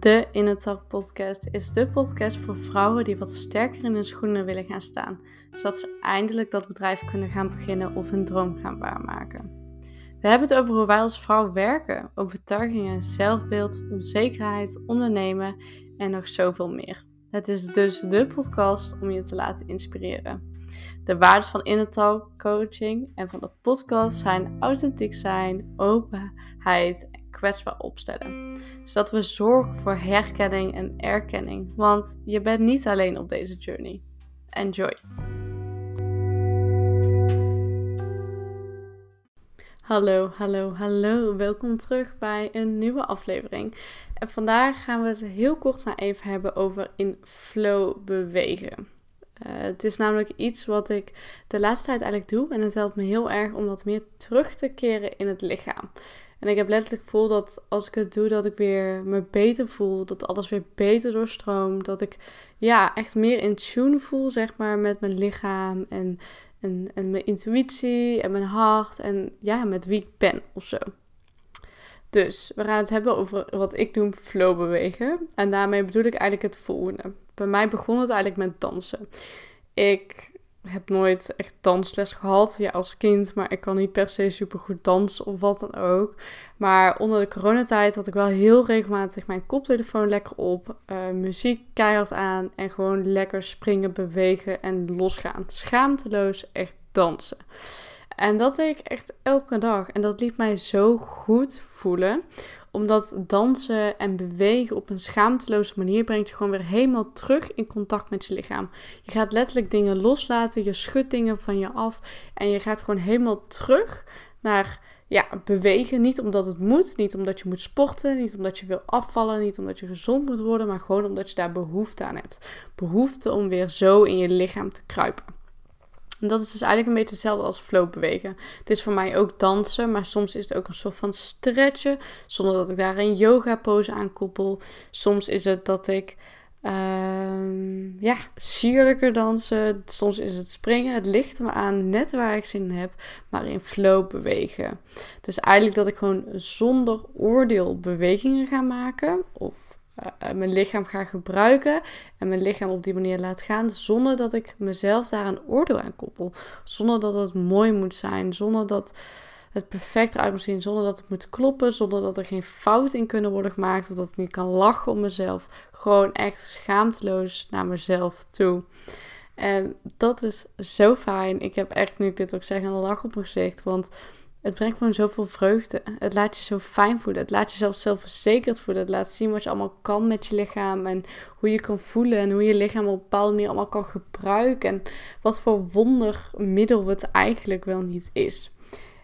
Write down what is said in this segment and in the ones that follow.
De Inner Talk podcast is de podcast voor vrouwen die wat sterker in hun schoenen willen gaan staan, zodat ze eindelijk dat bedrijf kunnen gaan beginnen of hun droom gaan waarmaken. We hebben het over hoe wij als vrouw werken, overtuigingen, zelfbeeld, onzekerheid, ondernemen en nog zoveel meer. Het is dus de podcast om je te laten inspireren. De waarden van Inner Talk coaching en van de podcast zijn authentiek zijn, openheid kwetsbaar opstellen. Zodat we zorgen voor herkenning en erkenning. Want je bent niet alleen op deze journey. Enjoy! Hallo, hallo, hallo. Welkom terug bij een nieuwe aflevering. En vandaag gaan we het heel kort maar even hebben over in flow bewegen. Uh, het is namelijk iets wat ik de laatste tijd eigenlijk doe en het helpt me heel erg om wat meer terug te keren in het lichaam. En ik heb letterlijk gevoel dat als ik het doe, dat ik weer me beter voel. Dat alles weer beter doorstroomt. Dat ik ja, echt meer in tune voel, zeg maar, met mijn lichaam en, en, en mijn intuïtie en mijn hart. En ja, met wie ik ben of zo. Dus we gaan het hebben over wat ik doe, flow bewegen. En daarmee bedoel ik eigenlijk het volgende. Bij mij begon het eigenlijk met dansen. Ik heb nooit echt dansles gehad, ja, als kind. Maar ik kan niet per se super goed dansen of wat dan ook. Maar onder de coronatijd had ik wel heel regelmatig mijn koptelefoon lekker op. Uh, muziek keihard aan. En gewoon lekker springen, bewegen en losgaan. Schaamteloos echt dansen. En dat deed ik echt elke dag. En dat liet mij zo goed voelen omdat dansen en bewegen op een schaamteloze manier brengt je gewoon weer helemaal terug in contact met je lichaam. Je gaat letterlijk dingen loslaten, je schudt dingen van je af en je gaat gewoon helemaal terug naar ja, bewegen. Niet omdat het moet, niet omdat je moet sporten, niet omdat je wil afvallen, niet omdat je gezond moet worden, maar gewoon omdat je daar behoefte aan hebt. Behoefte om weer zo in je lichaam te kruipen. En dat is dus eigenlijk een beetje hetzelfde als flow bewegen. Het is voor mij ook dansen, maar soms is het ook een soort van stretchen, zonder dat ik daar een yoga pose aan koppel. Soms is het dat ik uh, ja, sierlijker dansen. Soms is het springen. Het ligt me aan net waar ik zin in heb, maar in flow bewegen. Dus eigenlijk dat ik gewoon zonder oordeel bewegingen ga maken. Of mijn lichaam ga gebruiken en mijn lichaam op die manier laat gaan, zonder dat ik mezelf daar een oordeel aan koppel. Zonder dat het mooi moet zijn, zonder dat het perfect eruit moet zien, zonder dat het moet kloppen, zonder dat er geen fouten in kunnen worden gemaakt of dat ik niet kan lachen om mezelf. Gewoon echt schaamteloos naar mezelf toe. En dat is zo fijn. Ik heb echt, nu ik dit ook zeg, een lach op mijn gezicht, want het brengt gewoon zoveel vreugde. Het laat je zo fijn voelen. Het laat je zelf zelfverzekerd voelen. Het laat zien wat je allemaal kan met je lichaam. En hoe je kan voelen. En hoe je lichaam op bepaalde manier allemaal kan gebruiken. En wat voor wondermiddel het eigenlijk wel niet is.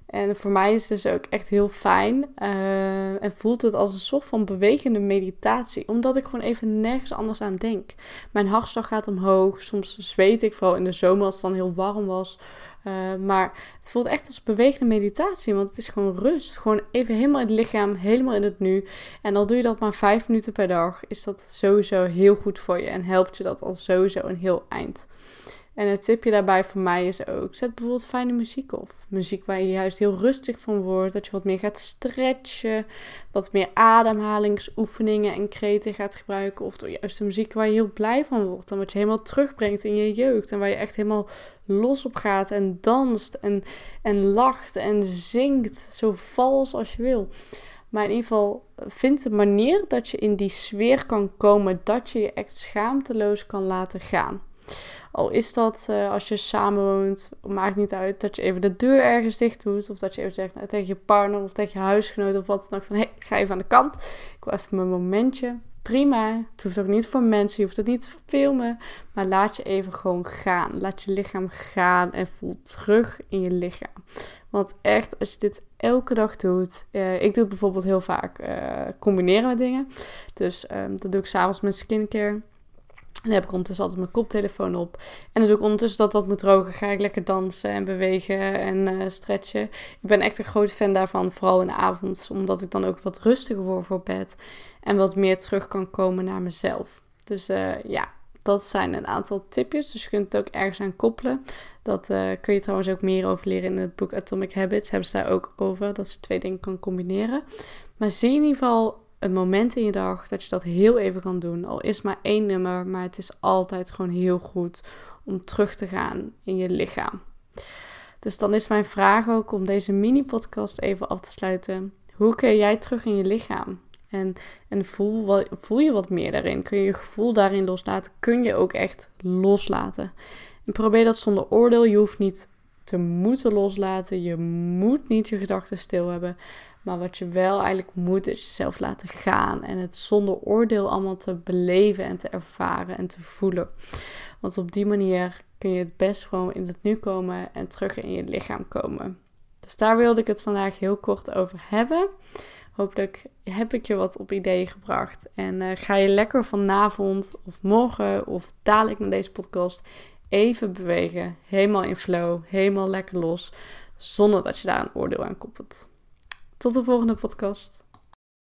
En voor mij is het dus ook echt heel fijn. Uh, en voelt het als een soort van bewegende meditatie. Omdat ik gewoon even nergens anders aan denk. Mijn hartslag gaat omhoog. Soms zweet ik, vooral in de zomer als het dan heel warm was. Uh, maar het voelt echt als bewegende meditatie. Want het is gewoon rust. Gewoon even helemaal in het lichaam, helemaal in het nu. En al doe je dat maar vijf minuten per dag, is dat sowieso heel goed voor je. En helpt je dat al sowieso een heel eind. En het tipje daarbij voor mij is ook: zet bijvoorbeeld fijne muziek op. Muziek waar je juist heel rustig van wordt. Dat je wat meer gaat stretchen. Wat meer ademhalingsoefeningen en kreten gaat gebruiken. Of juist de muziek waar je heel blij van wordt. En wat je helemaal terugbrengt in je jeugd. En waar je echt helemaal los op gaat. En danst en, en lacht en zingt. Zo vals als je wil. Maar in ieder geval, vind een manier dat je in die sfeer kan komen. Dat je je echt schaamteloos kan laten gaan. Al is dat uh, als je samenwoont, maakt niet uit dat je even de deur ergens dicht doet. Of dat je even zegt nou, tegen je partner of tegen je huisgenoot of wat dan ook. Van hey, ga even aan de kant. Ik wil even mijn momentje. Prima. Het hoeft ook niet voor mensen. Je hoeft het niet te filmen. Maar laat je even gewoon gaan. Laat je lichaam gaan en voel terug in je lichaam. Want echt, als je dit elke dag doet. Uh, ik doe het bijvoorbeeld heel vaak uh, combineren met dingen. Dus um, dat doe ik s'avonds met skincare. Dan heb ik ondertussen altijd mijn koptelefoon op. En dan doe ik ondertussen dat dat moet drogen. Ga ik lekker dansen en bewegen en uh, stretchen. Ik ben echt een groot fan daarvan. Vooral in de avonds. Omdat ik dan ook wat rustiger word voor bed. En wat meer terug kan komen naar mezelf. Dus uh, ja, dat zijn een aantal tipjes. Dus je kunt het ook ergens aan koppelen. Dat uh, kun je trouwens ook meer over leren in het boek Atomic Habits. Hebben ze daar ook over. Dat ze twee dingen kan combineren. Maar zie in ieder geval een moment in je dag dat je dat heel even kan doen. Al is maar één nummer, maar het is altijd gewoon heel goed om terug te gaan in je lichaam. Dus dan is mijn vraag ook om deze mini-podcast even af te sluiten. Hoe kun jij terug in je lichaam? En, en voel, voel je wat meer daarin? Kun je je gevoel daarin loslaten? Kun je ook echt loslaten? En probeer dat zonder oordeel. Je hoeft niet te moeten loslaten. Je moet niet je gedachten stil hebben. Maar wat je wel eigenlijk moet, is jezelf laten gaan. En het zonder oordeel allemaal te beleven en te ervaren en te voelen. Want op die manier kun je het best gewoon in het nu komen en terug in je lichaam komen. Dus daar wilde ik het vandaag heel kort over hebben. Hopelijk heb ik je wat op ideeën gebracht. En uh, ga je lekker vanavond of morgen of dadelijk naar deze podcast even bewegen. Helemaal in flow, helemaal lekker los. Zonder dat je daar een oordeel aan koppelt. Tot de volgende podcast.